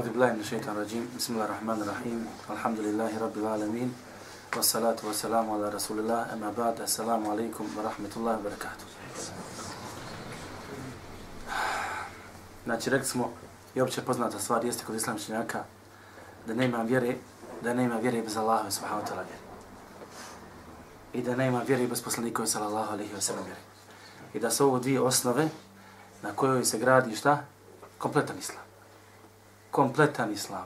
أعوذ بالله من الشيطان الرجيم بسم الله الرحمن الرحيم الحمد لله رب العالمين والصلاة والسلام على رسول الله أما بعد السلام عليكم ورحمة الله وبركاته Znači, rekli smo, i opće poznata stvar jeste kod islamčenjaka, da nema vjere, da nema vjere bez Allaha subhanahu wa ta'ala vjere. I da nema vjere bez poslanika sallallahu alaihi wa sallam vjere. I da su ovo dvije osnove na kojoj se gradi šta? Kompletan islam. Kompletan islam.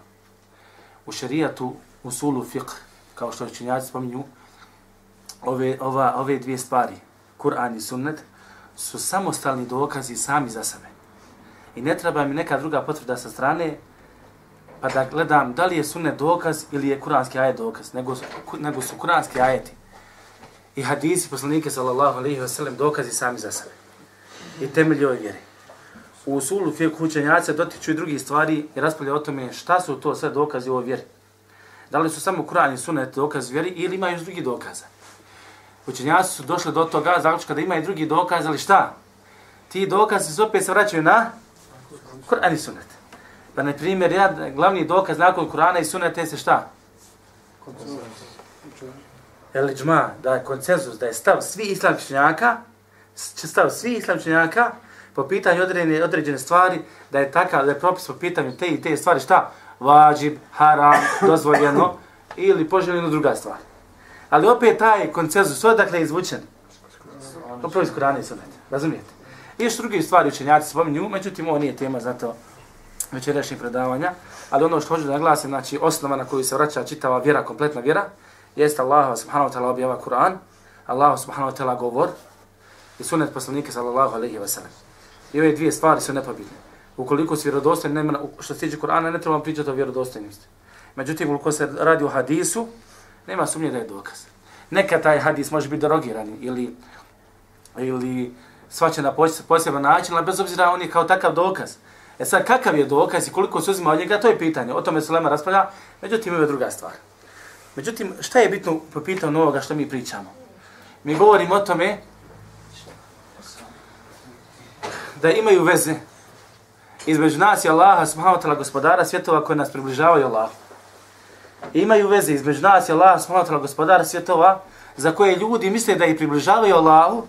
U šerijatu, u sulu fiqh, kao što činjaci spominju, ove, ova, ove dvije stvari, Kur'an i sunnet, su samostalni dokazi sami za sebe. I ne treba mi neka druga potvrda sa strane, pa da gledam da li je sunnet dokaz ili je kuranski ajet dokaz, nego, nego su kuranski ajeti i hadisi poslanike sallallahu alaihi wa sallam dokazi sami za sebe. I temelj ove vjere. U usulu fiqh učenjaca dotiču i drugi stvari i raspravlja o tome šta su to sve dokazi o vjeri. Da li su samo Kur'an i Sunnet dokaz vjeri ili imaju drugi dokaza. Učenjaci su došli do toga zaključka da ima i drugi dokaz, ali šta? Ti dokazi se opet se vraćaju na Kur'an i Sunnet. Pa na primjer, ja, glavni dokaz nakon Kur'ana i Sunneta se šta? El džma, da je koncenzus, da je stav svi islamčnjaka, stav svi islamčnjaka po pitanju određene, određene stvari, da je takav, da je propis po pitanju te i te stvari, šta? Vađib, haram, dozvoljeno ili poželjeno druga stvar. Ali opet taj koncenzus, odakle je izvučen? Upravo iz Kurana i Sunneta, razumijete? I još drugi stvari učenjaci spominju, međutim ovo nije tema za to večerašnjih predavanja, ali ono što hoću da naglasim, znači osnova na koju se vraća čitava vjera, kompletna vjera, jeste Allah subhanahu wa ta'ala objava Kur'an, Allah subhanahu wa ta'ala govor i sunet poslanika sallallahu alaihi wa sallam. I ove dvije stvari su nepobitne. Ukoliko si vjerodostojen, nema, što se tiče Kur'ana, ne trebamo pričati o vjerodostojnosti. Međutim, ukoliko se radi o hadisu, nema sumnje da je dokaz. Neka taj hadis može biti derogiran ili, ili svaće na poseban način, ali bez obzira on je kao takav dokaz. E sad, kakav je dokaz i koliko se uzima od njega, to je pitanje. O tome se Lema raspravlja, međutim, ima druga stvar. Međutim, šta je bitno po pitanju ovoga što mi pričamo? Mi govorimo o tome da imaju veze između nas i Allaha subhanahu wa ta'ala gospodara svjetova koji nas približavaju Allahu. Imaju veze između nas i Allaha subhanahu wa ta'ala gospodara svjetova za koje ljudi misle da ih približavaju Allahu,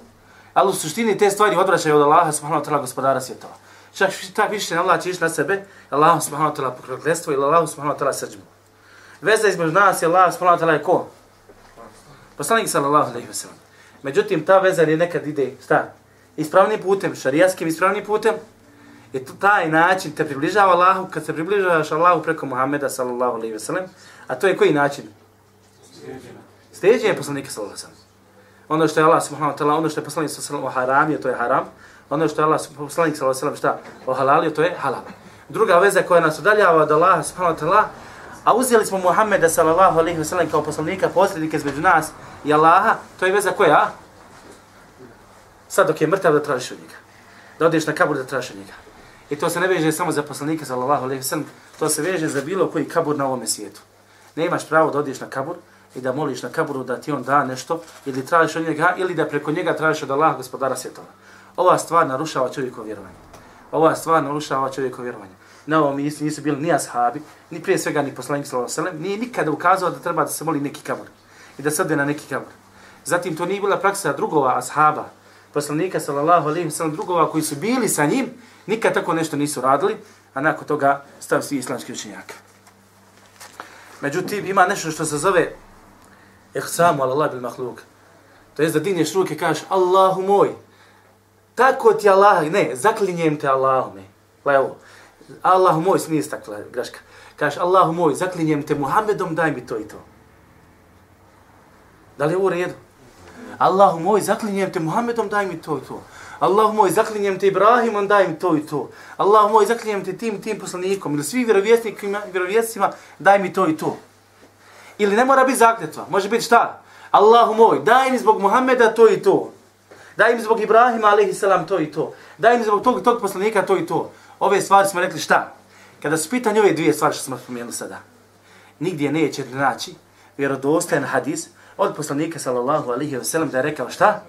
ali u suštini te stvari odvraćaju od Allaha subhanahu wa ta'ala gospodara svjetova. Čak šta više Allah će na sebe, Allahu subhanahu wa ta'ala prokletstvo ili Allahu subhanahu wa ta'ala srđbu. Veza između nas i Allaha subhanahu wa ta'ala je ko? Poslanik sallallahu alaihi wa sallam. Međutim, ta veza je nekad ide, šta? Ispravnim putem, šarijaskim ispravnim putem. I to taj način te približava Allahu, kad se približavaš Allahu preko Muhammeda sallallahu alaihi wa sellem. A to je koji način? Steđenje poslanika sallallahu alaihi ve sellem. Ono što je Allah subhanahu wa ta'ala, ono što je poslanik sallallahu alaihi wa sellem haramio, to je haram. Ono što je Allah poslanik sallallahu alaihi wa sellem šta? Ohalalio, to je halal. Druga veza koja nas udaljava od Allaha subhanahu wa ta'ala, A uzeli smo Muhammeda sallallahu alejhi ve sellem kao poslanika, posrednika između nas i Allaha, to je veza koja? Sad dok je mrtav da tražiš od njega. Da odeš na kabur da tražiš od njega. I to se ne veže samo za poslanika sallallahu alejhi sallam, to se veže za bilo koji kabur na ovome svijetu. Ne imaš pravo da odeš na kabur i da moliš na kaburu da ti on da nešto ili tražiš od njega ili da preko njega tražiš od Allaha gospodara svjetova. Ova stvar narušava čovjekovo vjerovanje. Ova stvar narušava čovjekovo vjerovanje na ovom nisu, nisu bili ni ashabi, ni prije svega ni poslanik sallallahu alejhi ve sellem, nije nikada ukazao da treba da se moli neki kabur i da se na neki kabur. Zatim to nije bila praksa drugova ashaba, poslanika sallallahu alejhi ve sellem, drugova koji su bili sa njim, nikad tako nešto nisu radili, a nakon toga stav svi islamski učenjaka. Međutim, ima nešto što se zove ihsamu ala Allah bil mahluk. To je da digneš ruke kažeš Allahu moj, tako ti Allah, ne, zaklinjem te Allahu me. Pa evo, Allahu moj, nije takla greška. Kažeš, Allahu moj, zaklinjem te Muhammedom, daj mi to i to. Da li je u redu? Allahu moj, zaklinjem te Muhammedom, daj mi to i to. Allahu moj, zaklinjem te Ibrahimom, daj mi to i to. Allahu moj, zaklinjem te tim, tim poslanikom ili svi vjerovjesnicima, vjerovjesnicima, daj mi to i to. Ili ne mora biti zakljetva, može biti šta? Allahu moj, daj mi zbog Muhammeda to i to. Daj mi zbog Ibrahima, alaihi salam, to i to. Daj mi zbog tog, tog poslanika to i to. Ove stvari smo rekli šta? Kada su pitanje ove dvije stvari što smo spomenuli sada, nigdje neće naći vjerodostajan hadis od poslanika sallallahu alaihi wasallam da je rekao šta?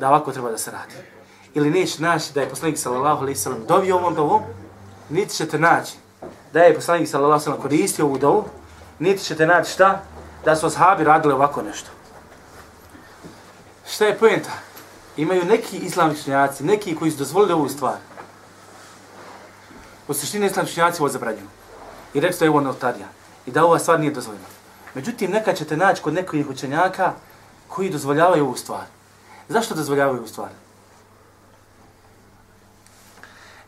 Da ovako treba da se radi. Ili neće naći da je poslanik sallallahu alaihi wasallam dovio ovom dovom, niti ćete naći da je poslanik sallallahu alejhi ve sellem koristio ovu dovu, niti ćete naći šta da su ashabi radili ovako nešto. Šta je poenta? Imaju neki islamičnjaci, neki koji su dozvolili ovu stvar. U suštini islamičnjaci ovo zabranjuju. I rekli da je ovo notarija. I da ova stvar nije dozvoljena. Međutim, neka ćete naći kod nekih učenjaka koji dozvoljavaju ovu stvar. Zašto dozvoljavaju ovu stvar?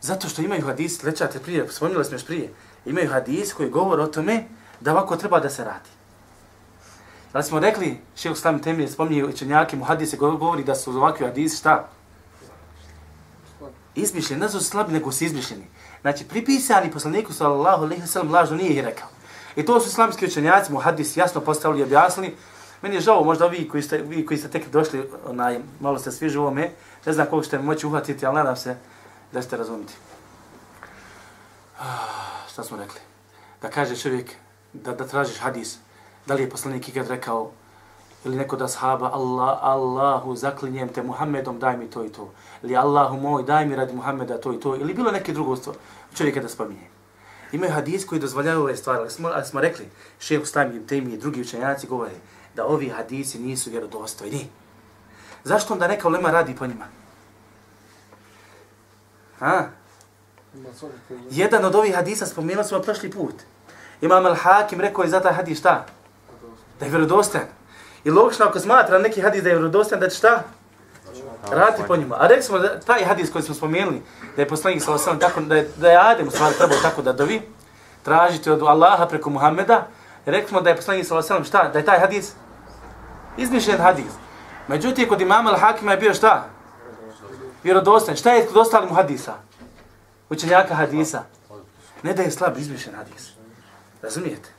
Zato što imaju hadis, lećate prije, spomnili smo još prije, imaju hadis koji govore o tome da ovako treba da se radi. Ali smo rekli, šeho Slavim Temije spomnije učenjake, mu hadise govori da su ovakvi hadisi šta? Izmišljeni, ne su slabi, nego su izmišljeni. Znači, pripisani poslaniku sallallahu alaihi wa sallam lažno nije ih rekao. I to su islamski učenjaci muhadis, jasno postavili i objasnili. Meni je žao, možda vi koji ste, vi koji ste tek došli, onaj, malo ste svi živome, ne znam koliko ćete moći uhvatiti, ali nadam se da ćete razumiti. Ah, šta smo rekli? Da kaže čovjek, da, da tražiš hadis, da li je poslanik ikad rekao, ili neko da sahaba, Allah, Allahu, zaklinjem te Muhammedom, daj mi to i to. Ili Allahu moj, daj mi radi Muhammeda to i to. Ili bilo neke drugo stvar, čovjeka da spominje. Imaju hadis koji dozvoljaju ove stvari, ali smo, ali smo rekli, šehu Slam i Temi i drugi učenjaci govore da ovi hadisi nisu vjerodostojni. Zašto onda neka ulema radi po njima? Ha? Jedan od ovih hadisa spomenuli smo prošli put. Imam al-Hakim rekao je za taj hadis šta? Da je vjerodostojan. I logično ako smatra neki hadis da je vjerodostojan, da će šta? Rati po njima. A rekli smo da taj hadis koji smo spomenuli, da je poslanik sallallahu alejhi tako da je, da je Adem stvar trebao tako da dovi, tražiti od Allaha preko Muhameda, rekli smo da je poslanik sallallahu alejhi šta? Da je taj hadis izmišljen hadis. Međutim kod imama al-Hakima je bio šta? Vjerodostojan. Šta je kod ostalih hadisa? Učenjaka hadisa. Ne da je slab izmišljen hadis. Razumijete?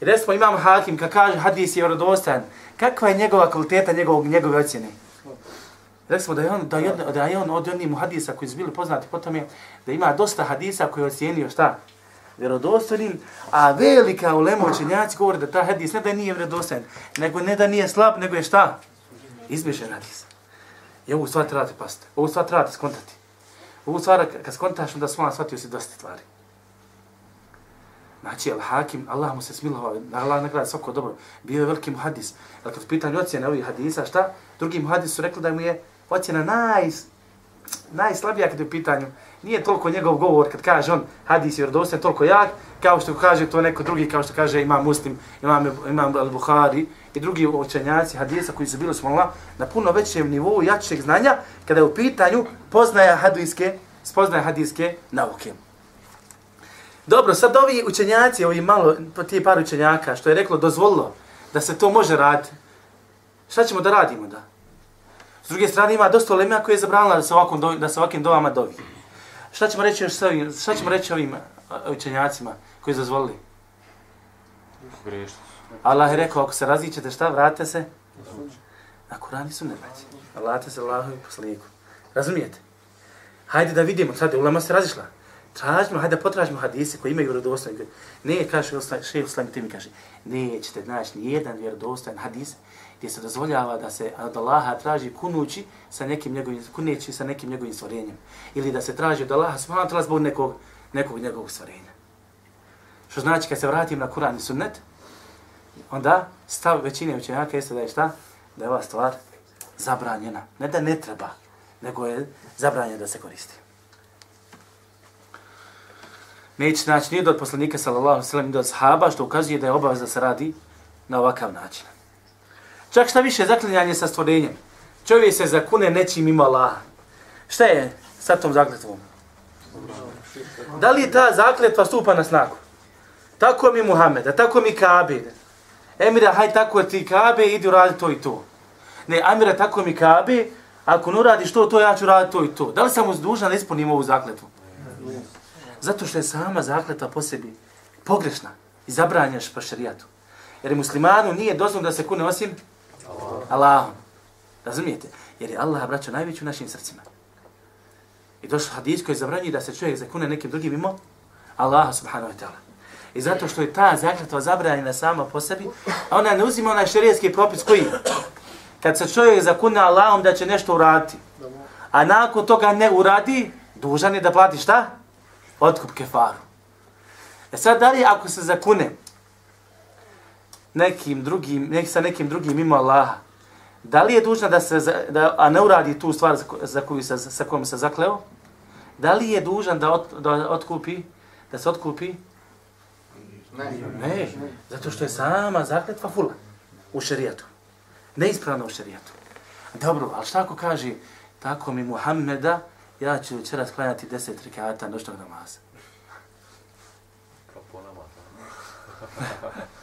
I recimo imam hakim, kad kaže hadis je vjerodostojan, kakva je njegova kvaliteta njegovog, njegove ocjene? Recimo da je on, da je, da je on od onih hadisa koji su bili poznati potom je da ima dosta hadisa koji je ocijenio šta? Vjerodostojnim, a velika ulema učenjaci govori da ta hadis ne da nije vjerodostojan, nego ne da nije slab, nego je šta? Izmišljen hadis. I ovu stvar trebate pasti. Ovu stvar trebate skontati. Ovu stvar kad skontaš, onda svala shvatio si dosta stvari. Znači, Al-Hakim, Allah mu se smilovao, Allah nagrada svako dobro, bio je veliki muhadis. Ali kad pitanju ocjene ovih hadisa, šta? Drugi muhadis su rekli da mu je ocjena naj, najslabija kad je u pitanju. Nije toliko njegov govor kad kaže on hadis je vjerodostan toliko jak, kao što kaže to neko drugi, kao što kaže imam muslim, imam, imam al-Bukhari i drugi učenjaci hadisa koji su bili smo na puno većem nivou jačeg znanja kada je u pitanju poznaja hadiske, spoznaja hadiske nauke. Dobro, sad ovi učenjaci, ovi malo, ti par učenjaka, što je reklo, dozvolilo da se to može raditi, šta ćemo da radimo da? S druge strane ima dosta lemija koje je zabranila da se, ovakvom dovi, da se ovakvim dovama dovi. Šta ćemo reći još ovim, šta ćemo reći ovim učenjacima koji su dozvolili? Allah je rekao, ako se razićete, šta, vratite se? Na Kurani su ne braći. Allah se Allahu i poslaniku. Razumijete? Hajde da vidimo, sad je ulema se razišla. Tražimo, hajde potražimo hadise koji imaju vjerodostojni. Ne, kaže šejh Islam ti mi kaže, nećete naći ni jedan vjerodostojan hadis gdje se dozvoljava da se od Allaha traži kunući sa nekim njegovim kuneći sa nekim njegovim stvorenjem ili da se traži od Allaha smatra zbog nekog nekog njegovog stvorenja. Što znači kad se vratim na Kur'an i Sunnet, onda stav većine učenjaka jeste da je šta? Da je ova stvar zabranjena. Ne da ne treba, nego je zabranjena da se koristi neće naći ni od poslanika sallallahu sallam ni od sahaba, što ukazuje da je obavez da se radi na ovakav način. Čak šta više zaklinjanje sa stvorenjem. Čovjek se zakune nečim ima Allah. Šta je sa tom zakletvom? Da li ta zakletva stupa na snagu? Tako mi Muhameda, tako mi Kabe. Emira, haj tako ti Kabe, idi uradi to i to. Ne, Amira, tako mi Kabe, ako ne uradiš to, to ja ću raditi to i to. Da li sam uzdužan da ispunim ovu zakletvu? Zato što je sama zakletva po sebi pogrešna i zabranjaš po šarijatu. Jer muslimanu nije dozvoljeno da se kune osim Allahom. Razumijete? Jer je Allah braćo najveći u našim srcima. I došlo hadis koji zabranjuje da se čovjek zakune nekim drugim mimo Allaha subhanahu wa ta'ala. I zato što je ta zakletva zabranjena sama po sebi, a ona ne uzima onaj šarijetski propis koji kad se čovjek zakune Allahom da će nešto uraditi, a nakon toga ne uradi, dužan je da plati šta? otkup kefaru. E sad, da li ako se zakune nekim drugim, nek sa nekim drugim mimo Allaha, da li je dužna da se, da, a ne uradi tu stvar za, koju se, sa kojom se zakleo, da li je dužan da, ot, da otkupi, da se otkupi? Ne. ne. Zato što je sama zakletva fula u šerijatu. Neispravno u šerijatu. Dobro, ali šta ako kaže, tako mi Muhammeda, ja ću večeras klanjati deset rekata noćnog namaza.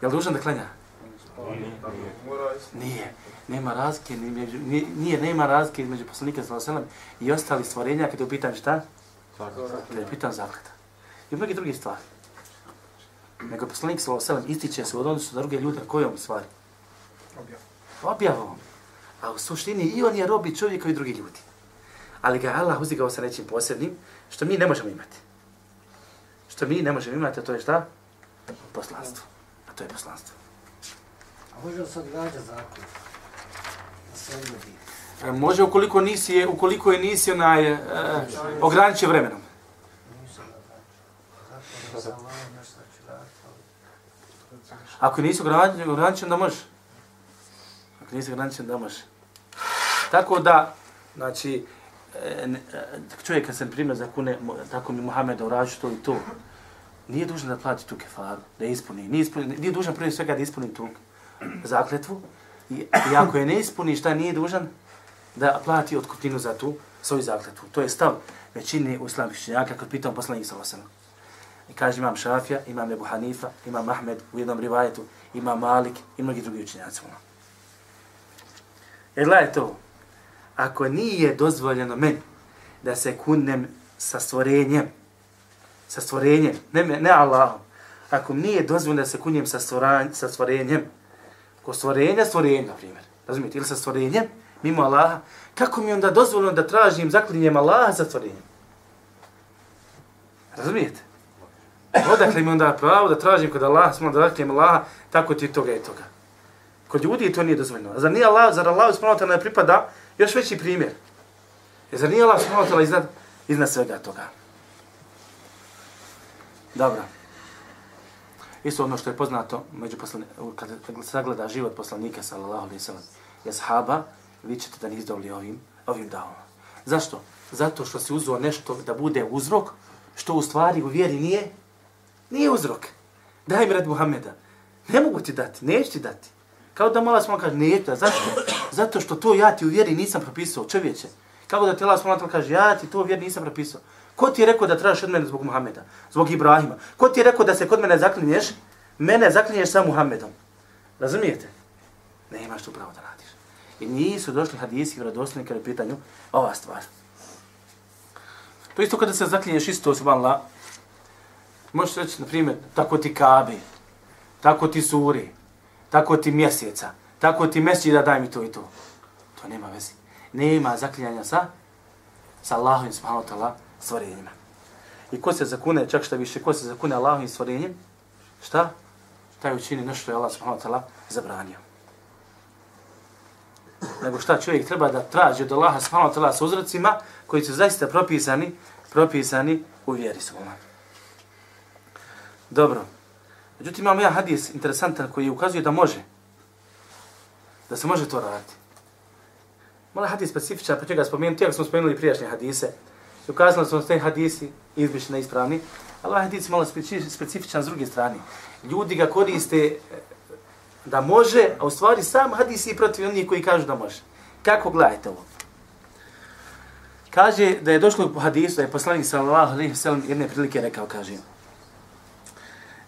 Jel dužan da klanja? Nije. Nema razlike, nije, nije, nema razlike između poslanika sallallahu i ostali stvorenja kada je upitan šta? Kada je upitan zakleta. I mnogi drugi stvari. Nego poslanik sallallahu ističe se u odnosu na druge ljude kojom stvari? Objavom. A u suštini i on je robi čovjeka i drugi ljudi. Ali ga Allah uzigao sa nečim posebnim, što mi ne možemo imati. Što mi ne možemo imati, to je šta? Poslanstvo. To je poslanstvo. A može li se odgađa zakon? E, može ukoliko nisi ukoliko je nisi onaj e, ograničio vremenom. Ako nisi ograničen, da može. Ako nisi ograničen, da može. Tako da, znači, e, e, čovjek kad se primjer za kune, tako mi Muhammed urađu to i to, nije dužan da plati tu kefaru, da ispuni. Nije, ispuni, nije dužan prije svega da ispuni tu zakletvu. I, I ako je ne ispuni, šta nije dužan? Da plati otkupninu za tu svoju zakletvu. To je stav većine islamskih činjaka kad pitam poslanik sa osama. I kaže imam Šafija, imam Ebu Hanifa, imam Ahmed u jednom rivajetu, imam Malik i mnogi drugi učinjaci. E gledaj to, ako nije dozvoljeno meni da se kunem sa stvorenjem, sa stvorenjem, ne, ne Allahom, ako nije dozvoljeno da se kunjem sa, sa stvorenjem, ko stvorenja, stvorenja, na primjer, razumijete, ili sa stvorenjem, mimo Allaha, kako mi onda dozvoljeno da tražim zaklinjem Allaha za stvorenjem? Razumijete? Odakle mi onda pravo da tražim kod Allaha, smo da zaklinjem Allaha, tako ti toga i toga. Kod ljudi to nije dozvoljeno. A zar nije Allah, zar Allah uspravno ne pripada još veći primjer? Je zar nije Allah uspravno iznad, iznad svega toga? Dobro. Isto ono što je poznato među poslani, kada se sagleda život poslanika sallallahu alaihi sallam, je sahaba, vi ćete da nizdovli ovim ovim davom. Zašto? Zato što se uzeo nešto da bude uzrok, što u stvari u vjeri nije nije uzrok. Daj mi rad Muhameda. Ne mogu ti dati, neću ti dati. Kao da mala smo kaže, neću da, zašto? Zato što to ja ti u vjeri nisam propisao, čovječe. Kako da ti Allah smo kaže, ja ti to u vjeri nisam propisao. Ko ti je rekao da tražiš od mene zbog Muhameda, zbog Ibrahima? Ko ti je rekao da se kod mene zaklinješ? Mene zaklinješ sa Muhammedom. Razumijete? Ne imaš tu pravo da radiš. I nisu došli hadisi vjerodostojni kada je pitanju ova stvar. To isto kada se zaklinješ isto subhanallah. Možeš reći, na primjer, tako ti kabi, tako ti suri, tako ti mjeseca, tako ti mjeseci da daj mi to i to. To nema veze. Nema zaklinjanja sa, sa Allahom subhanahu wa ta'ala stvorenjima. I ko se zakune, čak što više, ko se zakune Allahovim stvorenjem, šta? Taj učini ono nešto je Allah subhanahu wa ta'ala zabranio. Nego šta čovjek treba da traži od Allaha subhanahu wa ta'ala sa uzracima koji su zaista propisani, propisani u vjeri subhanahu. Dobro. Međutim, imamo jedan hadis interesantan koji ukazuje da može. Da se može to raditi. Mala hadis specifičan, pa ću ga spomenuti, ako smo spomenuli prijašnje hadise, I ukazali smo te hadisi izbišni na ispravni, ali ovaj hadis malo specifičan s druge strane. Ljudi ga koriste eh, da može, a u stvari sam hadis je protiv onih koji kažu da može. Kako gledajte ovo? Kaže da je došlo u hadisu, da je poslanik sallallahu alaihi wa sallam jedne prilike rekao, kaže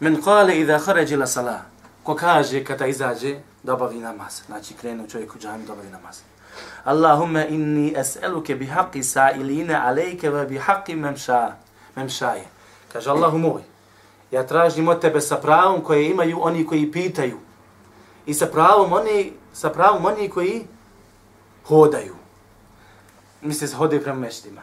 Men kale idha khaređi la salah, ko kaže kada izađe da obavi namaz, znači krenu čovjek u džami da obavi namaz. Allahumma inni es'eluke bi haqqi sa'ilina alayka wa bi haqqi mamsha mamshaye. Kaže Allahu moj, ja tražim od tebe sa pravom koje imaju oni koji pitaju i sa pravom oni sa pravom oni koji hodaju. Misle se hodaju prema meštima.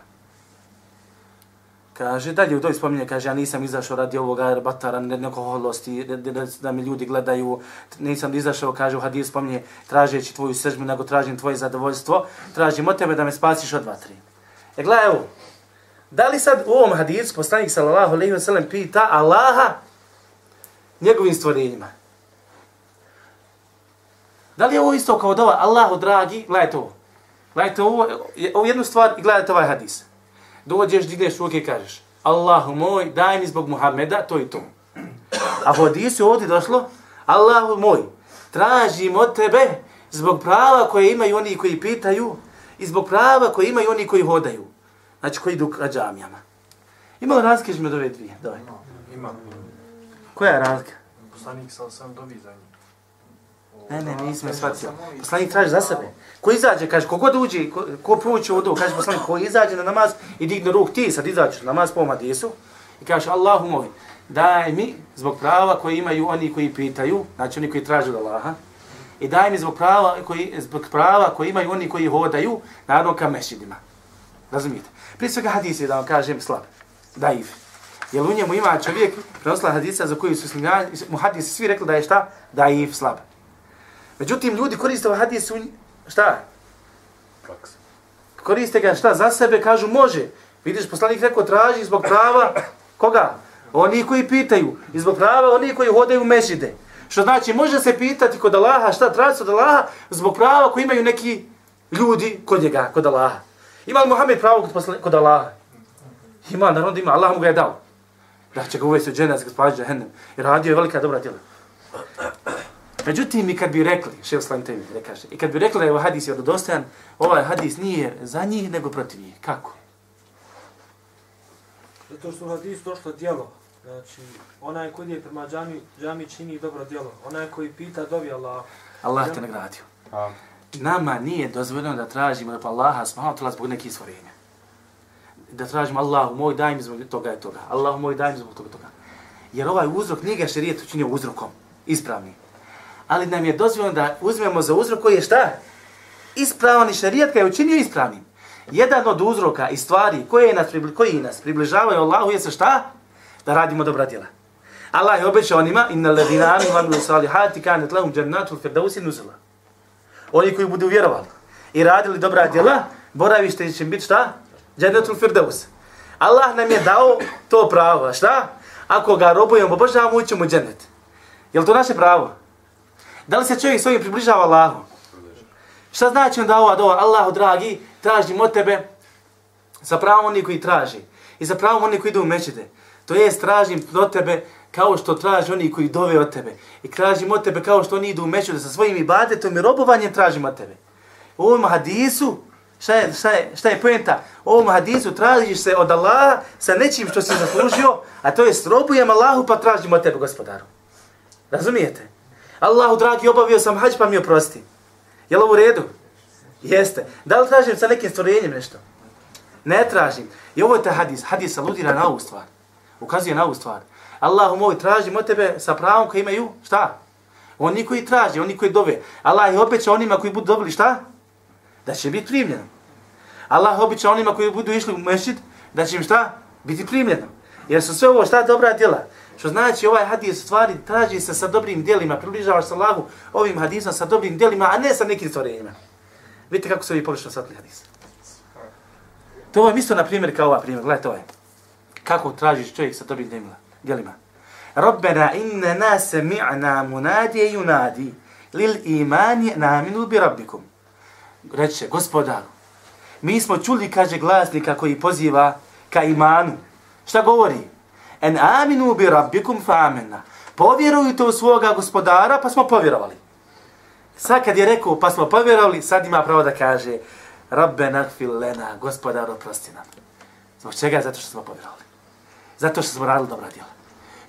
Kaže, dalje u toj spominje, kaže, ja nisam izašao radi ovoga batara, neko holosti, da, da, da, mi ljudi gledaju, nisam izašao, kaže, u hadiju spominje, tražeći tvoju sržbu, nego tražim tvoje zadovoljstvo, tražim od tebe da me spasiš od vatri. E, gledaj, evo, Da li sad u ovom hadisu poslanik sallallahu alejhi ve sellem pita Allaha njegovim stvorenjima? Da li je ovo isto kao dova Allahu dragi, gledajte ovo. Gledajte ovo, ovu jednu stvar i gledajte ovaj hadis. Dođeš, digneš ruke i kažeš Allahu moj, daj mi zbog Muhameda, to i to. A u hadisu ovdje došlo Allahu moj, tražim od tebe zbog prava koje imaju oni koji pitaju i zbog prava koje imaju oni koji hodaju. Znači koji idu ka džamijama. Ima li razlike između ove dvije? Doj. Ima. Koja je razlika? Poslanik sam sam dobi za njih. Ne, ne, nisam shvatio. Poslanik traži za sebe. Ko izađe, kaže, kogod uđe, ko, ko proći odu, kaže poslanik, ko izađe na namaz i digne ruk, ti sad izađeš na namaz po Madisu i kaže, Allahu moj, daj mi zbog prava koji imaju oni koji pitaju, znači oni koji traže od Allaha, i daj mi zbog prava koji, zbog prava koji imaju oni koji hodaju, naravno ka mešidima. Razumijete? Prije svega hadis je da vam kažem slab, daif. Jer u njemu ima čovjek, prenosila hadisa za koju su slimljani, mu hadisi svi rekli da je šta? Daif, slab. Međutim, ljudi koriste ovaj hadis u, šta? Praksa. Koriste ga šta? Za sebe kažu može. Vidiš, poslanik rekao traži zbog prava, koga? Oni koji pitaju. I zbog prava oni koji hodaju u mešide. Što znači, može se pitati kod Allaha, šta traži od Allaha, zbog prava koji imaju neki ljudi kod njega, kod Allaha. Ima li Muhammed pravo kod, posle, kod Allaha? Ima, naravno da ima, Allah mu ga je dao. Da će ga uvesti u dženaz, gospodin Jahennem. I radio je velika dobra djela. Međutim, i kad bi rekli, šeho slavim da kaže, i kad bi rekli da je ovaj hadis vjerodostojan, ovaj hadis nije za njih, nego protiv njih. Kako? Zato što u hadisu došlo djelo. Znači, onaj koji je prema džami, džami čini dobro djelo. Onaj koji pita dobi Allah. Allah te nagradio. A, Nama nije dozvoljeno da tražimo da pa Allaha smahala zbog nekih stvorenja. Da tražimo Allahu moj daj mi zbog toga i toga. Allahu moj daj mi zbog toga i toga. Jer ovaj uzrok nije ga šerijet učinio uzrokom. Ispravni. Ali nam je dozvoljeno da uzmemo za uzrok koji je šta? Ispravan i šerijet ga je učinio ispravnim. Jedan od uzroka i stvari koje nas, koji nas približavaju Allahu je šta? Da radimo dobra djela. Allah je obećao onima inna ladina aminu wa amilu salihati kanet lahum jannatul firdausi nuzula. Oni koji budu vjerovali i radili dobra djela, boravište će biti šta? Jannatul firdaus. Allah nam je dao to pravo, šta? Ako ga robujemo, obožavamo, ućemo u džennet. Je li to naše pravo? Da li se čovjek svojim približava Allahu? Šta znači onda ova dova? Allahu dragi, tražim od tebe za pravom oni koji traži i za pravom oni koji idu u mečete. To jest, tražim od tebe kao što traži oni koji dove od tebe. I tražim od tebe kao što oni idu u mečete sa svojim ibadetom i robovanjem tražim od tebe. U ovom hadisu, šta je, šta je, šta je pojenta? U ovom hadisu tražiš se od Allaha sa nečim što si zaslužio, a to je robujem Allahu pa tražim od tebe, gospodaru. Razumijete? Allahu dragi, obavio sam hađ pa mi oprosti. Je li ovo u redu? Jeste. Da li tražim sa nekim stvorenjem nešto? Ne tražim. I ovo je taj hadis. Hadis aludira na ovu stvar. Ukazuje na ovu stvar. Allahu moj, tražim od tebe sa pravom koji imaju, šta? Oni koji traži, oni koji dove. Allah je obećao onima koji budu dobili šta? Da će biti primljeno. Allah obećao onima koji budu išli u mešćid, da će im šta? Biti primljeno. Jer su sve ovo šta dobra djela. Što znači ovaj hadis stvari traži se sa dobrim djelima, približavaš se Allahu ovim hadisom sa dobrim djelima, a ne sa nekim stvorenjima. Vidite kako su vi pogrešno shvatili hadis. To vam isto na primjer kao ova primjer. Gledajte ovaj. Kako tražiš čovjek sa dobrim djelima? djelima. Rabbena inna sami'na munadije yunadi lil imani naminu bi rabbikum. Reče, gospodaru, mi smo čuli, kaže glasnika koji poziva ka imanu. Šta govori? En aminu bi rabbikum fa amenna. Povjerujte u svoga gospodara, pa smo povjerovali. Sad kad je rekao, pa smo povjerovali, sad ima pravo da kaže Rabbe nakfil lena, gospodar, oprosti nam. Zbog čega? Zato što smo povjerovali. Zato što smo radili dobra djela.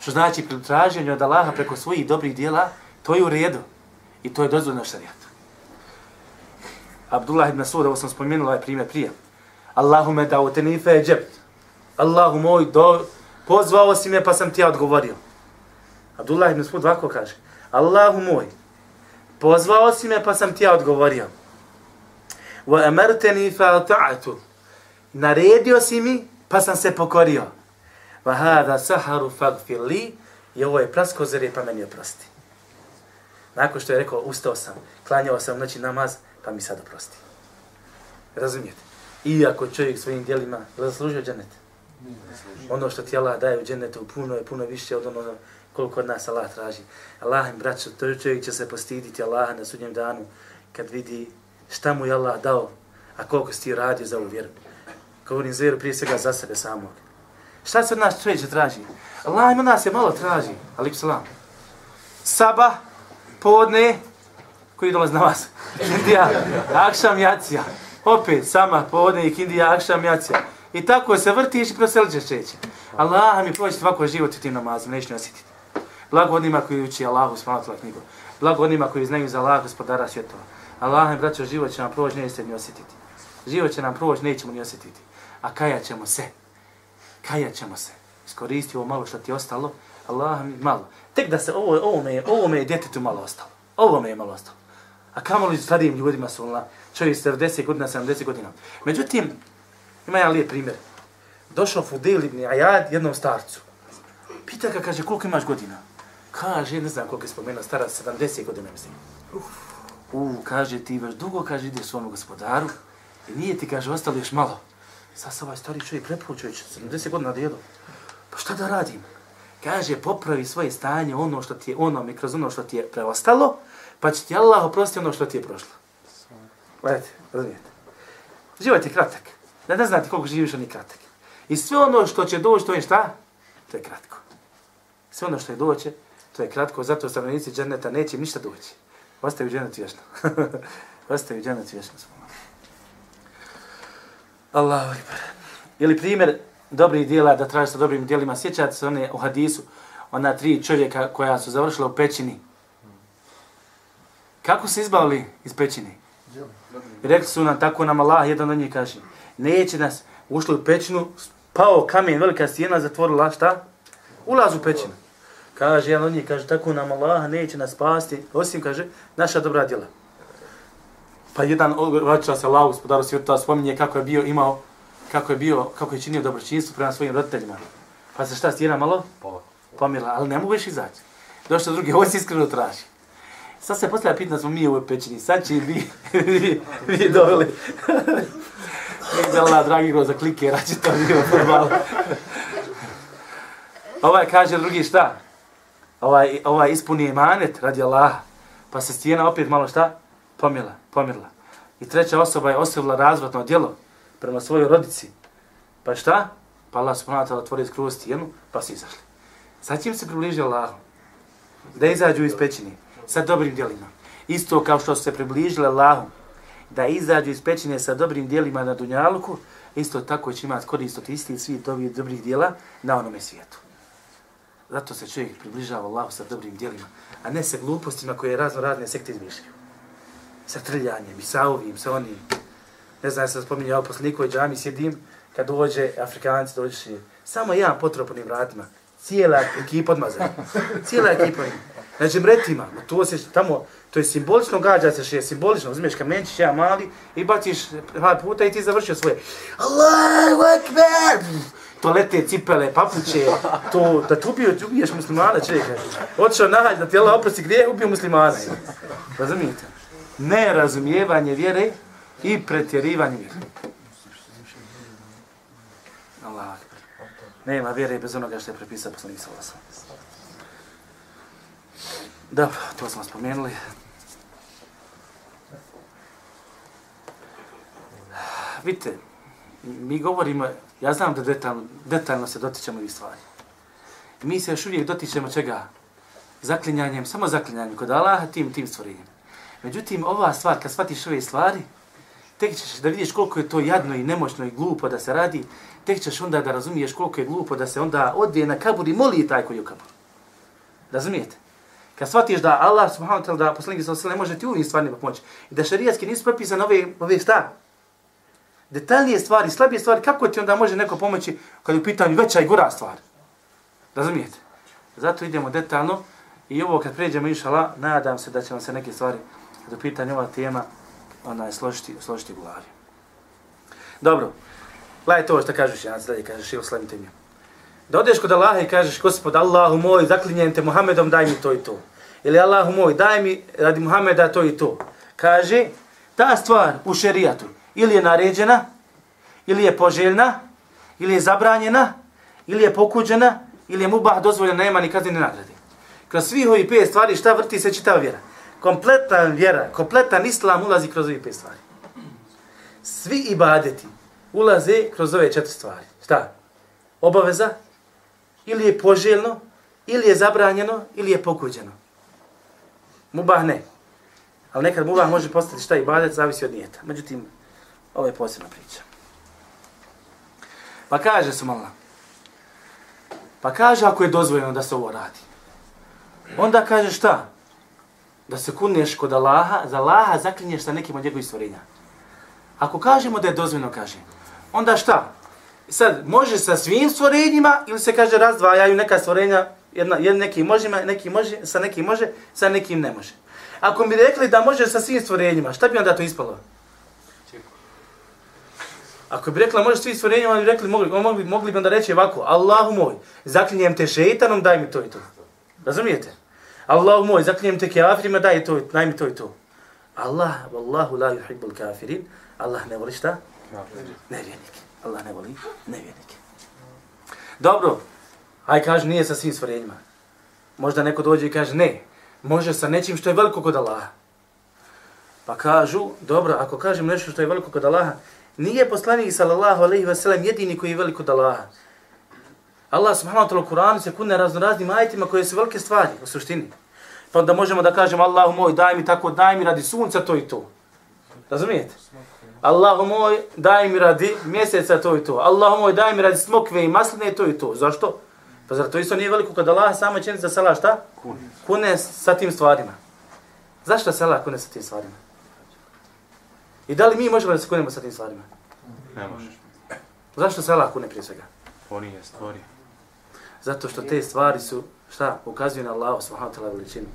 Što znači pri traženju od Allaha preko svojih dobrih djela, to je u redu. I to je dozvoljeno šarijatu. Abdullah ibn Masud, ovo sam spomenuo ovaj primjer prije. Allahume da u tenife džept. Allahu moj, do, pozvao si me pa sam ti ja odgovorio. Abdullah ibn Masud ovako kaže. Allahu moj, pozvao si me pa sam ti ja odgovorio. Wa amartani fa ta'atu. Naredio si mi pa sam se pokorio. Wa hada saharu faghfir li. I ovo je praskozere pa meni oprosti. Nakon što je rekao, ustao sam, klanjao sam noći namaz, pa mi sad oprosti. Razumijete? Iako čovjek svojim dijelima zaslužio dženet. Ono što ti Allah daje u džennetu puno je puno više od onoga koliko od nas Allah traži. Allah im, braćo, to čovjek će se postiditi Allaha na sudnjem danu kad vidi šta mu je Allah dao, a koliko si ti radio za ovu vjeru. Govorim za vjeru prije svega za sebe samog. Šta se od nas čovjek traži? Allah ima nas je malo traži, ali salam. Saba, podne, koji dolazi na vas? Indija, akšam, jacija. Opet, sama, podne, ikindija, akšam, jacija. I tako se vrtiš i proselđeš ćeš. Allah mi proći ovako život u tim namazom, neću ne osjetiti. Blago onima koji uči Allahu smatila knjigu. Blago onima koji znaju za Allah gospodara svjetova. Allah mi braćo, život će nam proći, nećete ni osjetiti. Život će nam proći, nećemo ni osjetiti. A kajat ćemo se. Kajat ćemo se. Iskoristi ovo malo što ti je ostalo. Allah mi malo. Tek da se ovo, ovo me, ovo me je djetetu malo ostalo. Ovo me je malo ostalo. A kamo li starijim ljudima su Allah? Čovjek 70 godina, 70 godina. Međutim, ima jedan lijep primjer. Došao Fudel ibn Ajad jednom starcu. Pita ga, kaže, koliko imaš godina? Kaže, ne znam koliko je spomenuo, stara 70 godina, mislim. U, kaže, ti već dugo, kaže, ideš svojom gospodaru i nije ti, kaže, ostalo još malo. Sad se ovaj stari čovjek prepočeo, 70 godina djelo. Pa šta da radim? Kaže, popravi svoje stanje, ono što ti je, ono mi kroz ono što ti je preostalo, pa će ti Allah oprosti ono što ti je prošlo. Gledajte, razumijete. Život je kratak. Da ne znate koliko živiš, on je kratak. I sve ono što će doći, to je šta? To je kratko. Sve ono što je doće, to je kratko, zato stanovnici dženeta neće ništa doći. Ostaju dženet vješno. Ostaju dženet vješno. Allahu akbar. Ili primjer dobrih dijela, da traži sa dobrim dijelima, sjećate se one u hadisu, ona tri čovjeka koja su završila u pećini. Kako se izbavili iz pećine? I rekli su nam, tako nam Allah, jedan od njih kaže, neće nas, ušli u pećinu, pao kamen, velika stijena, zatvorila, šta? Ulaz u pećinu. Kaže, jedan od njih kaže, tako nam Allah neće nas spasti, osim, kaže, naša dobra djela. Pa jedan vraća se Allah, gospodaru svijeta, spominje kako je bio imao, kako je bio, kako je činio dobročinstvo prema svojim roditeljima. Pa se šta stijena malo? Pomila, ali ne mogu više izaći. Došao drugi, ovo se iskreno traži. Sad se postavlja pitanje, smo mi u ovoj pećini, sad će vi, vi, vi doveli. Nek da Allah, dragi groza klike, rači to bio futbal. ovaj kaže drugi šta? Ovaj, ovaj ispuni imanet radi Allaha. Pa se stijena opet malo šta? Pomila, pomirla. I treća osoba je ostavila razvratno djelo prema svojoj rodici. Pa šta? Pa Allah subhanahu wa ta'ala otvori skroz stijenu, pa su izašli. Sad čim se približi Allahom? Da izađu iz pećine sa dobrim djelima. Isto kao što se približile Allahom da izađu iz pećine sa dobrim dijelima na Dunjaluku, isto tako će imati korist od istih svih dobrih, dobrih dijela na onome svijetu. Zato se čovjek približava Allahu sa dobrim dijelima, a ne sa glupostima koje razno razne sekte izmišljaju. Sa trljanjem i sa ovim, sa onim. Ne znam, ja sam spominjao posle nikoj džami, sjedim, kad dođe Afrikanci, dođe samo jedan potropanim vratima, cijela ekipa odmazana. Cijela ekipa. Znači, na džemretima. to se tamo, to je simbolično, gađa se je simbolično, uzmeš kamenčić, ja mali, i baciš par puta i ti završio svoje. Allahu akbar! To lete cipele, papuće, to, da tu ubio, ubiješ muslimana, čovjeka. Otišao nahalj da ti Allah oprosti gdje, ubio muslimana. Razumijete? Nerazumijevanje vjere i pretjerivanje vjere. Allah akbar. Nema vjere bez onoga što je prepisao poslanik sa vlasom. Dobro, to smo spomenuli. Vidite, mi govorimo, ja znam da detaljno, detaljno se dotičemo ovih stvari. Mi se još uvijek dotičemo čega? Zaklinjanjem, samo zaklinjanjem kod Allaha tim, tim stvorenjem. Međutim, ova stvar, kad shvatiš ove stvari, tek ćeš da vidiš koliko je to jadno i nemoćno i glupo da se radi, tek ćeš onda da razumiješ koliko je glupo da se onda odvije na kabur i moli taj koji je u kaburu. Razumijete? Kad shvatiš da Allah subhanahu wa ta'ala da poslanik sa osele može ti u ovim stvarima pa pomoći i da šarijatski nisu propisane ove, ove šta? Detaljnije stvari, slabije stvari, kako ti onda može neko pomoći kad je u pitanju veća i gora stvar? Razumijete? Zato idemo detaljno i ovo kad pređemo inšala, nadam se da ćemo se neke stvari do pitanja ova tema ona je složiti, složiti u glavi. Dobro, gledaj to što kažeš, ja dalje kažeš, ili slavite mi. Da odeš kod Allaha i kažeš, gospod Allahu moj, zaklinjem te Muhammedom, daj mi to i to. Ili Allahu moj, daj mi radi Muhammeda to i to. Kaže, ta stvar u šerijatu ili je naređena, ili je poželjna, ili je zabranjena, ili je pokuđena, ili je mubah dozvoljena, nema ni kaznene nagrade. Kroz svih ovih pet stvari šta vrti se čitava vjera? Kompletan vjera, kompletan islam ulazi kroz ovih pet stvari. Svi ibadeti ulaze kroz ove četiri stvari. Šta? Obaveza, ili je poželjno, ili je zabranjeno, ili je pokuđeno. Mubah ne. Ali nekad mubah može postati šta i badet, zavisi od nijeta. Međutim, ovo je posebna priča. Pa kaže su malo. Pa kaže ako je dozvoljeno da se ovo radi. Onda kaže šta? Da se kuneš kod Allaha, za Allaha zaklinješ sa nekim od njegovih stvorenja. Ako kažemo da je dozvoljeno, kaže, onda šta? Sad, može sa svim stvorenjima ili se kaže razdvajaju neka stvorenja, jedna, jedan neki može, neki može, sa nekim može, sa nekim ne može. Ako mi rekli da može sa svim stvorenjima, šta bi onda to ispalo? Ako bi rekla može svi stvorenjima, bi rekli, mogli, mogli, mogli bi onda reći ovako, Allahu moj, zaklinjem te šeitanom, daj mi to i to. Razumijete? Allahu moj, zaklinjem te kafirima, daj, to, daj mi to i to. Allah, wallahu la yuhibbul kafirin, Allah ne voli šta? Nevjernike. Allah ne voli nevjernike. Dobro, aj kaže nije sa svim stvorenjima. Možda neko dođe i kaže ne, može sa nečim što je veliko kod Allaha. Pa kažu, dobro, ako kažem nešto što je veliko kod Allaha, nije poslanik sallallahu alejhi ve sellem jedini koji je veliko kod Allaha. Allah subhanahu wa ta'ala u Kur'anu se kune raznoraznim ajetima koje su velike stvari u suštini. Pa onda možemo da kažemo Allahu moj daj mi tako, daj mi radi sunca to i to. Razumijete? Allahu moj daj mi radi mjeseca to i to. Allahu moj daj mi radi smokve i masline to i to. Zašto? Pa zar to isto nije veliko kod Allaha samo čini za sala šta? Kune. Kune sa tim stvarima. Zašto se Allah kune sa tim stvarima? I da li mi možemo da se kunemo sa tim stvarima? Ne možeš. Zašto se Allah kune prije svega? On je stvorio. Zato što te stvari su, šta, ukazuju na Allahu subhanahu wa ta'ala veličinu.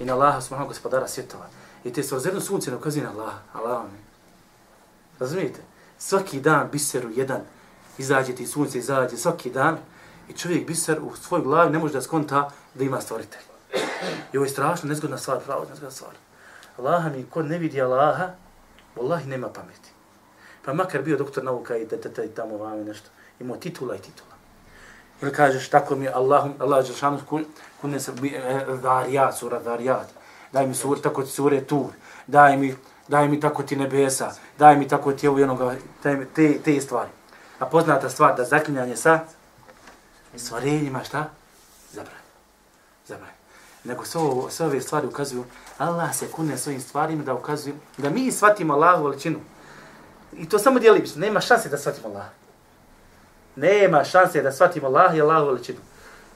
I na Allaha subhanahu gospodara svjetova. I te stvorzeno sunce ne ukazuju na Allaha. Allah mi. Razumijete? Svaki dan biseru jedan izađe ti sunce, izađe svaki dan i čovjek biser u svojoj glavi ne može da skonta da ima stvoritelj. I ovo je strašno nezgodna stvar, pravo nezgodna stvar. Allaha mi, ko ne vidi Allaha, Wallahi nema pameti. Pa makar bio doktor nauka i tata i tamo vam i nešto. Imao titula i titula. Ili kažeš tako mi Allahum, Allah je šanu kune se varijat, e, e, sura varijat. Daj mi sur, tako ti sure tur. Daj mi, daj mi tako ti nebesa. Daj mi tako ti ovo i onoga, te, te, te stvari. A poznata stvar da zaklinjanje sa stvarenjima šta? Zabranje. Zabranje. Nego sve, ovo, sve ove stvari ukazuju, Allah se kune svojim stvarima da ukazuju, da mi shvatimo Allahu veličinu. I to samo dijeli, nema šanse da shvatimo Allah. Nema šanse da shvatimo Allah i Allahu veličinu.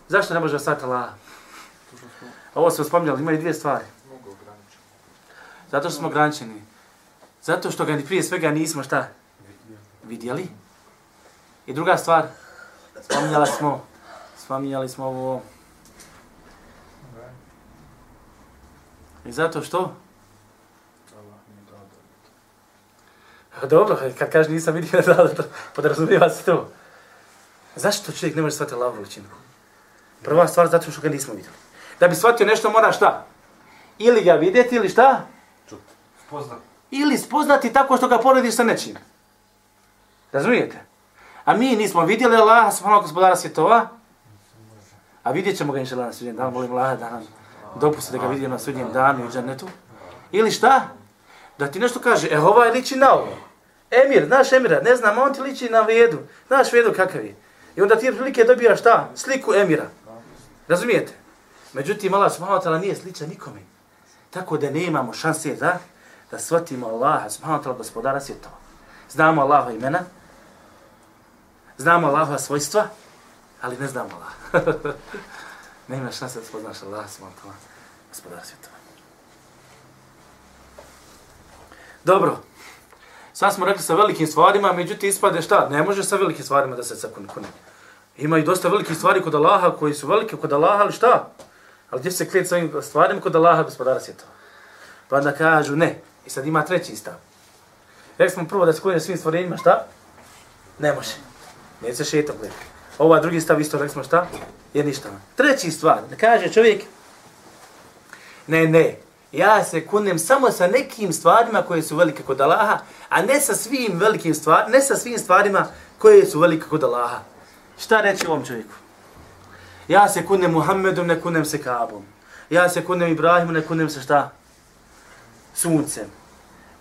Zašto ne možemo shvatiti Allah? Ovo smo spominjali, imaju dvije stvari. Zato što smo ograničeni. Zato što ga prije svega nismo šta? Vidjeli. I druga stvar, spominjali smo, spominjali smo ovo, I zato što? Dobro, kad kaže nisam vidio da podrazumijeva se to. Zašto čovjek ne može shvatiti Allahovu veličinu? Prva stvar zato što ga nismo vidjeli. Da bi shvatio nešto mora šta? Ili ga vidjeti ili šta? Spoznati. Ili spoznati tako što ga porediš sa nečim. Razumijete? A mi nismo vidjeli Allaha subhanahu gospodara svjetova, a vidjet ćemo ga inša na sudnjem dan, molim Allaha da nam dopusti da ga vidimo na sudnjem danu u džanetu. Ili šta? Da ti nešto kaže, e, ovaj liči na ovo. Emir, znaš Emira, ne znam, on ti liči na vedu. Znaš vedu kakav je. I onda ti prilike dobijaš šta? Sliku Emira. Razumijete? Međutim, Allah subhanahu wa ta'ala nije sličan nikome. Tako da ne imamo šanse da, da shvatimo Allaha subhanahu ta'ala gospodara svjetova. Znamo Allaha imena, znamo Allaha svojstva, ali ne znamo Allaha. ne imaš šanse da spoznaš Allaha, subhanahu ta'ala, gospodara svjetova. Dobro. Sad smo rekli sa velikim stvarima, međutim ispade šta? Ne može sa velikim stvarima da se sakune kune. Ima i dosta velikih stvari kod Allaha koji su velike kod Allaha, ali šta? Ali gdje se klijeti sa ovim stvarima kod Allaha, gospodara svjetova? Pa onda kažu ne. I sad ima treći stav. Rekli smo prvo da se kune svim stvorenjima, šta? Ne može. Neće se šeto gledati. Ova drugi stav isto rekli smo šta? Je ništa. Treći stvar, da kaže čovjek, ne, ne, ja se kunem samo sa nekim stvarima koje su velike kod Allaha, a ne sa svim velikim stvarima, ne sa svim stvarima koje su velike kod Allaha. Šta reći ovom čovjeku? Ja se kunem Muhammedom, ne kunem se Kabom. Ja se kunem Ibrahimom, ne kunem se šta? Suncem.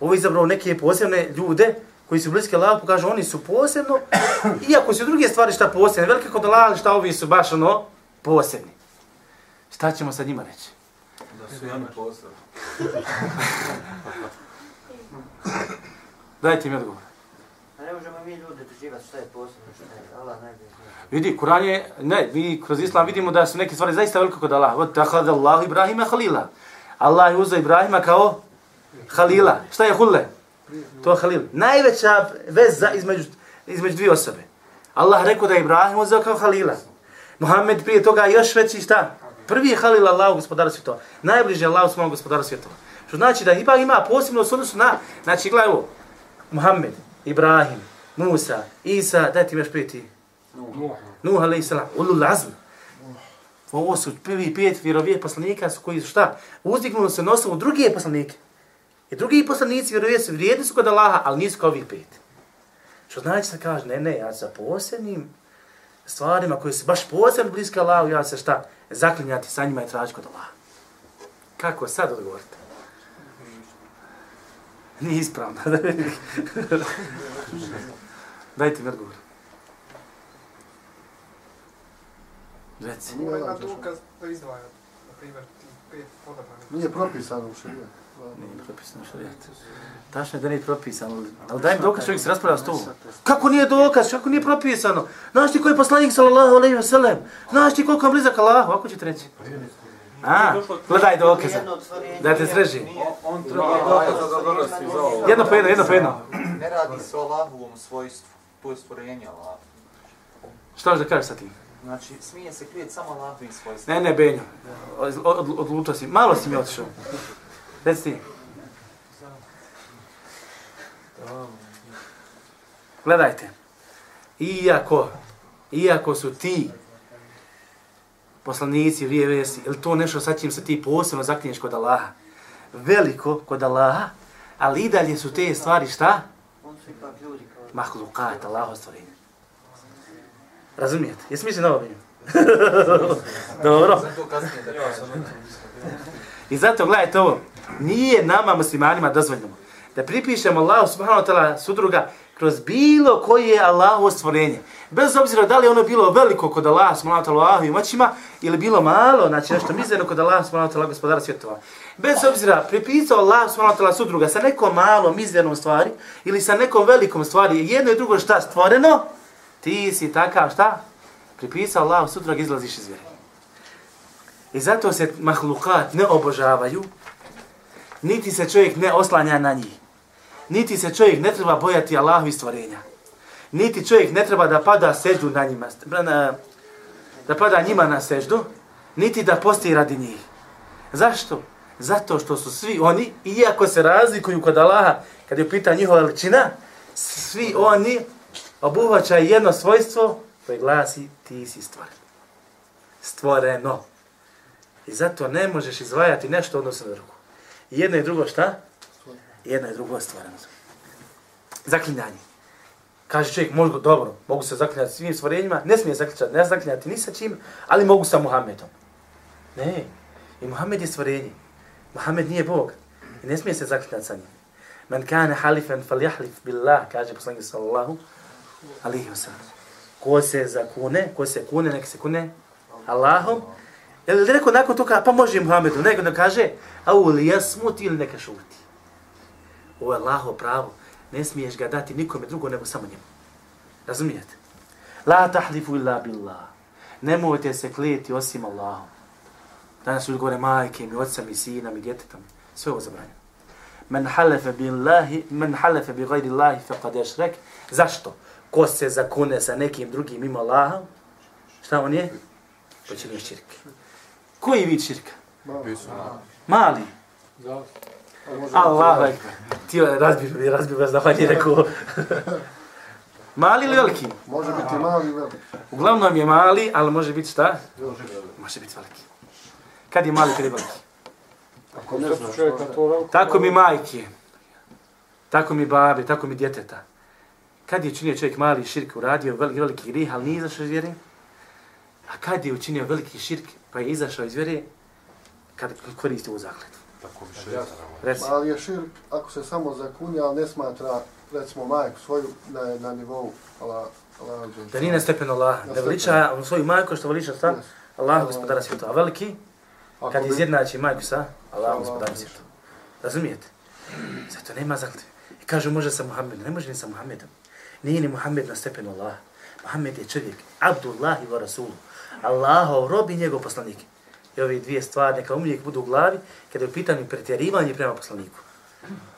Ovo je izabrao neke posebne ljude koji su bliske Allahu, pokažu oni su posebno, iako su druge stvari šta posebne, velike kod Allaha, šta ovi su baš ono posebni. Šta ćemo sad njima reći? Da su oni posebni. Dajte mi odgovor. A ne možemo mi ljudi doživati šta je posebno, šta je Allah najbolje zna. Vidi, Kur'an je, ne, mi kroz Islam vidimo da su neke stvari zaista veliko kod Allaha. Od tahada Allah Ibrahima Halila. Allah je uzao Ibrahima kao Halila. Šta je Hulle? To je Halil. Najveća veza između, između dvije osobe. Allah rekao da je Ibrahim uzeo kao Halila. Muhammed prije toga još veći šta? Prvi je Halil Allah, gospodara svjetova. Najbliži je Allah svojom gospodara svjetova. Što znači da ipak ima posebno u odnosu na, znači gledaj ovo, Muhammed, Ibrahim, Musa, Isa, daj ti još prije ti. Nuh alaih salam, ulul azm. Ovo su prvi pet vjerovije poslanika su koji su šta? Uzdignuli se na osnovu druge poslanike. I drugi poslanici vjerovije su vrijedni su kod Allaha, ali nisu kao ovih pet. Što znači da kaže, ne, ne, ja sa posebnim stvarima koji su baš posebno bliske Allahu, ja se šta? Zaklinjati sa njima i tražiti kod Allaha. Kako sad odgovorite? Nije ispravno. Dajte mi odgovor. Reci. Ima jedan dokaz da izdvaja, na primjer, ti pet odabranih. Nije propisano u šarijetu. Nije propisano šarijat. Tačno je da nije propisano. Ali daj mi dokaz, čovjek se raspravlja s tobom. Kako nije dokaz, kako nije propisano? Znaš ti koji je poslanik, sallallahu alaihi wa sallam? Znaš ti koliko je blizak Allahu? Ako ćete reći? A, gledaj dokaza. Da te sreži. On treba dokaz da donosi za ovo. Jedno po jedno, jedno po jedno. Ne radi se o Allahovom svojstvu, to je stvorenje Allah. Šta ćeš da kažeš sa tim? Znači, smije se klijeti samo Allahovim svojstvom. Ne, ne, Benjo. Od, od, odlučio si. Malo si mi otišao. Reci. Gledajte. Iako, iako su ti poslanici, vijevesi, ili to nešto sa čim se ti posebno zaklinješ kod Allaha, veliko kod Allaha, ali i dalje su te stvari šta? Mahlukat, Allaho stvorenje. Razumijete? Jesi misli na ovo vidim? Dobro. Kasnije da. I zato gledajte ovo, nije nama muslimanima dozvoljeno da pripišemo Allahu subhanahu wa ta'ala sudruga kroz bilo koje je Allahovo stvorenje. Bez obzira da li ono bilo veliko kod Allaha subhanahu wa ta'ala Allahovim moćima ili bilo malo, znači nešto mizerno kod Allaha subhanahu wa ta'ala gospodara svjetova. Bez obzira pripisao Allah subhanahu wa ta'ala sudruga sa nekom malom mizernom stvari ili sa nekom velikom stvari, jedno i drugo šta stvoreno, ti si takav šta? Pripisao Allah sudruga izlaziš iz vjere. I zato se mahlukat ne obožavaju, niti se čovjek ne oslanja na njih. Niti se čovjek ne treba bojati Allahovi stvorenja. Niti čovjek ne treba da pada seždu na njima, na, da pada njima na seždu, niti da posti radi njih. Zašto? Zato što su svi oni, iako se razlikuju kod Allaha, kad je pita njihova veličina, svi oni obuhvaćaju jedno svojstvo koje glasi ti si stvoren. Stvoreno. I zato ne možeš izvajati nešto odnosno na drugo. Jedno i drugo šta? Jedno i drugo stvoreno. Zaklinjanje. Kaže čovjek, možda dobro, mogu se zaklinjati svim stvorenjima, ne smije zaklinjati, ne zaklinjati ni sa čim, ali mogu sa Muhammedom. Ne, i Muhammed je stvorenje. Muhammed nije Bog. I ne smije se zaklinjati sa njim. Men kane halifen fal jahlif billah, kaže poslanik sallallahu alihi wasallam. Ko se zakune, ko se kune, nek se kune Allahom, Je li rekao nakon toga, pa može Muhammedu, nego da kaže, a u li jasmuti ili neka šuti. Ovo je Allaho pravo, ne smiješ ga dati nikome drugo nego samo njemu. Razumijete? La tahlifu illa billah. Nemojte se kleti osim Allahom. Danas ljudi govore majke mi, oca mi, sina mi, djetetom. Sve ovo zabranjeno. Men halefe billahi, men halefe bi gajri Allahi faqad yashrek. Zašto? Ko se zakune sa nekim drugim mimo Allaha, šta on je? Počinio širke. Koji vid širka? Mali. Allah, ti razbio mi, razbio vas da vam je rekao. mali ili veliki? Može biti mali i veliki. Uglavnom je mali, ali može biti šta? Može biti veliki. Kad je mali, kad je veliki? Ako ne znaš, čovjek na onda- to veliko... Tako mi majke, tako mi babe, tako mi djeteta. Kad je učinio čovjek mali širk, uradio veliki, veliki grih, ali nije izašao iz vjere? A kad je učinio veliki širk, pa je izašao iz vjere, kad koristi ovu zakletvu. Tako mi šeitana. Reci, Ali je širk ako se samo zakunja, ali ne smatra, recimo, majku svoju na, na nivou Allah, Allah, da nije na stepenu Allaha, Na da veliča svoju majku što veliča šta? Yes. Allah, gospodara svijeta. A veliki, Ako kad bi- izjednači majku sa Allah, Allah, gospodara svijeta. Razumijete? Zato nema zakletve. I kažu može sa Muhammedom, ne može ni sa Muhammedom. Nije ni Muhammed na stepenu Allaha. Muhammed je čovjek, Abdullah i wa Rasulu. Allahov rob i njegov poslanik. I ove dvije stvari neka uvijek budu u glavi kada je u pitanju pretjerivanje prema poslaniku.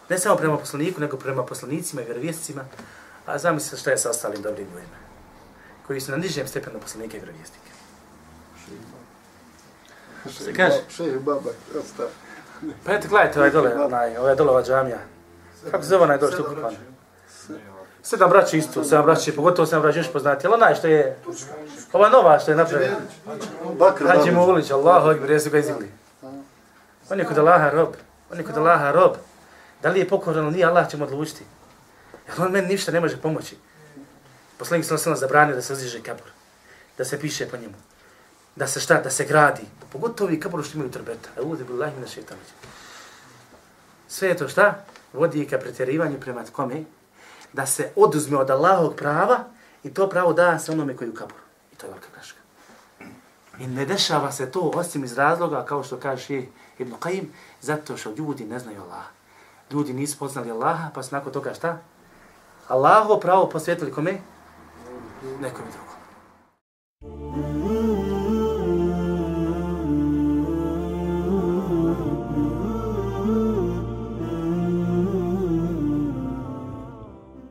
Ne samo prema poslaniku, nego prema poslanicima i vjerovjesnicima, a zamislite šta je sa ostalim dobrim ljudima, koji su na nižem stepenu poslanika i vjerovjesnika. Šejh kaže? Šejh Baba, osta. Pa eto, gledajte ovaj dole, onaj, ovaj dole ova džamija. Kako se zove onaj dole što je kupan? Sedam braća isto, sedam braća, pogotovo sedam braća još poznati, ali onaj što je, ova nova što je napravila. Babić. Mulić, Allahu akbar, jesu ga izigli. On je kod Allaha rob, on je kod Allaha rob. Da li je pokoran ili nije, Allah će mu odlučiti. Jer on meni ništa ne može pomoći. Poslanik sam sam zabranio da se uzdiže kabur, da se piše po njemu, da se šta, da se gradi. Pogotovo i kaburu što imaju trbeta. Uzi billahi mina šeitanovića. Sve je to šta? Vodi ka pretjerivanju prema kome? Da se oduzme od Allahovog prava i to pravo da se onome koji je u kaburu. I to je velika greška. I ne dešava se to osim iz razloga, kao što kaže Ibn Qayyim, zato što ljudi ne znaju Allaha. Ljudi nisu poznali Allaha, pa su nakon toga šta? Allahovo pravo posvetili kome? Nekom drugom.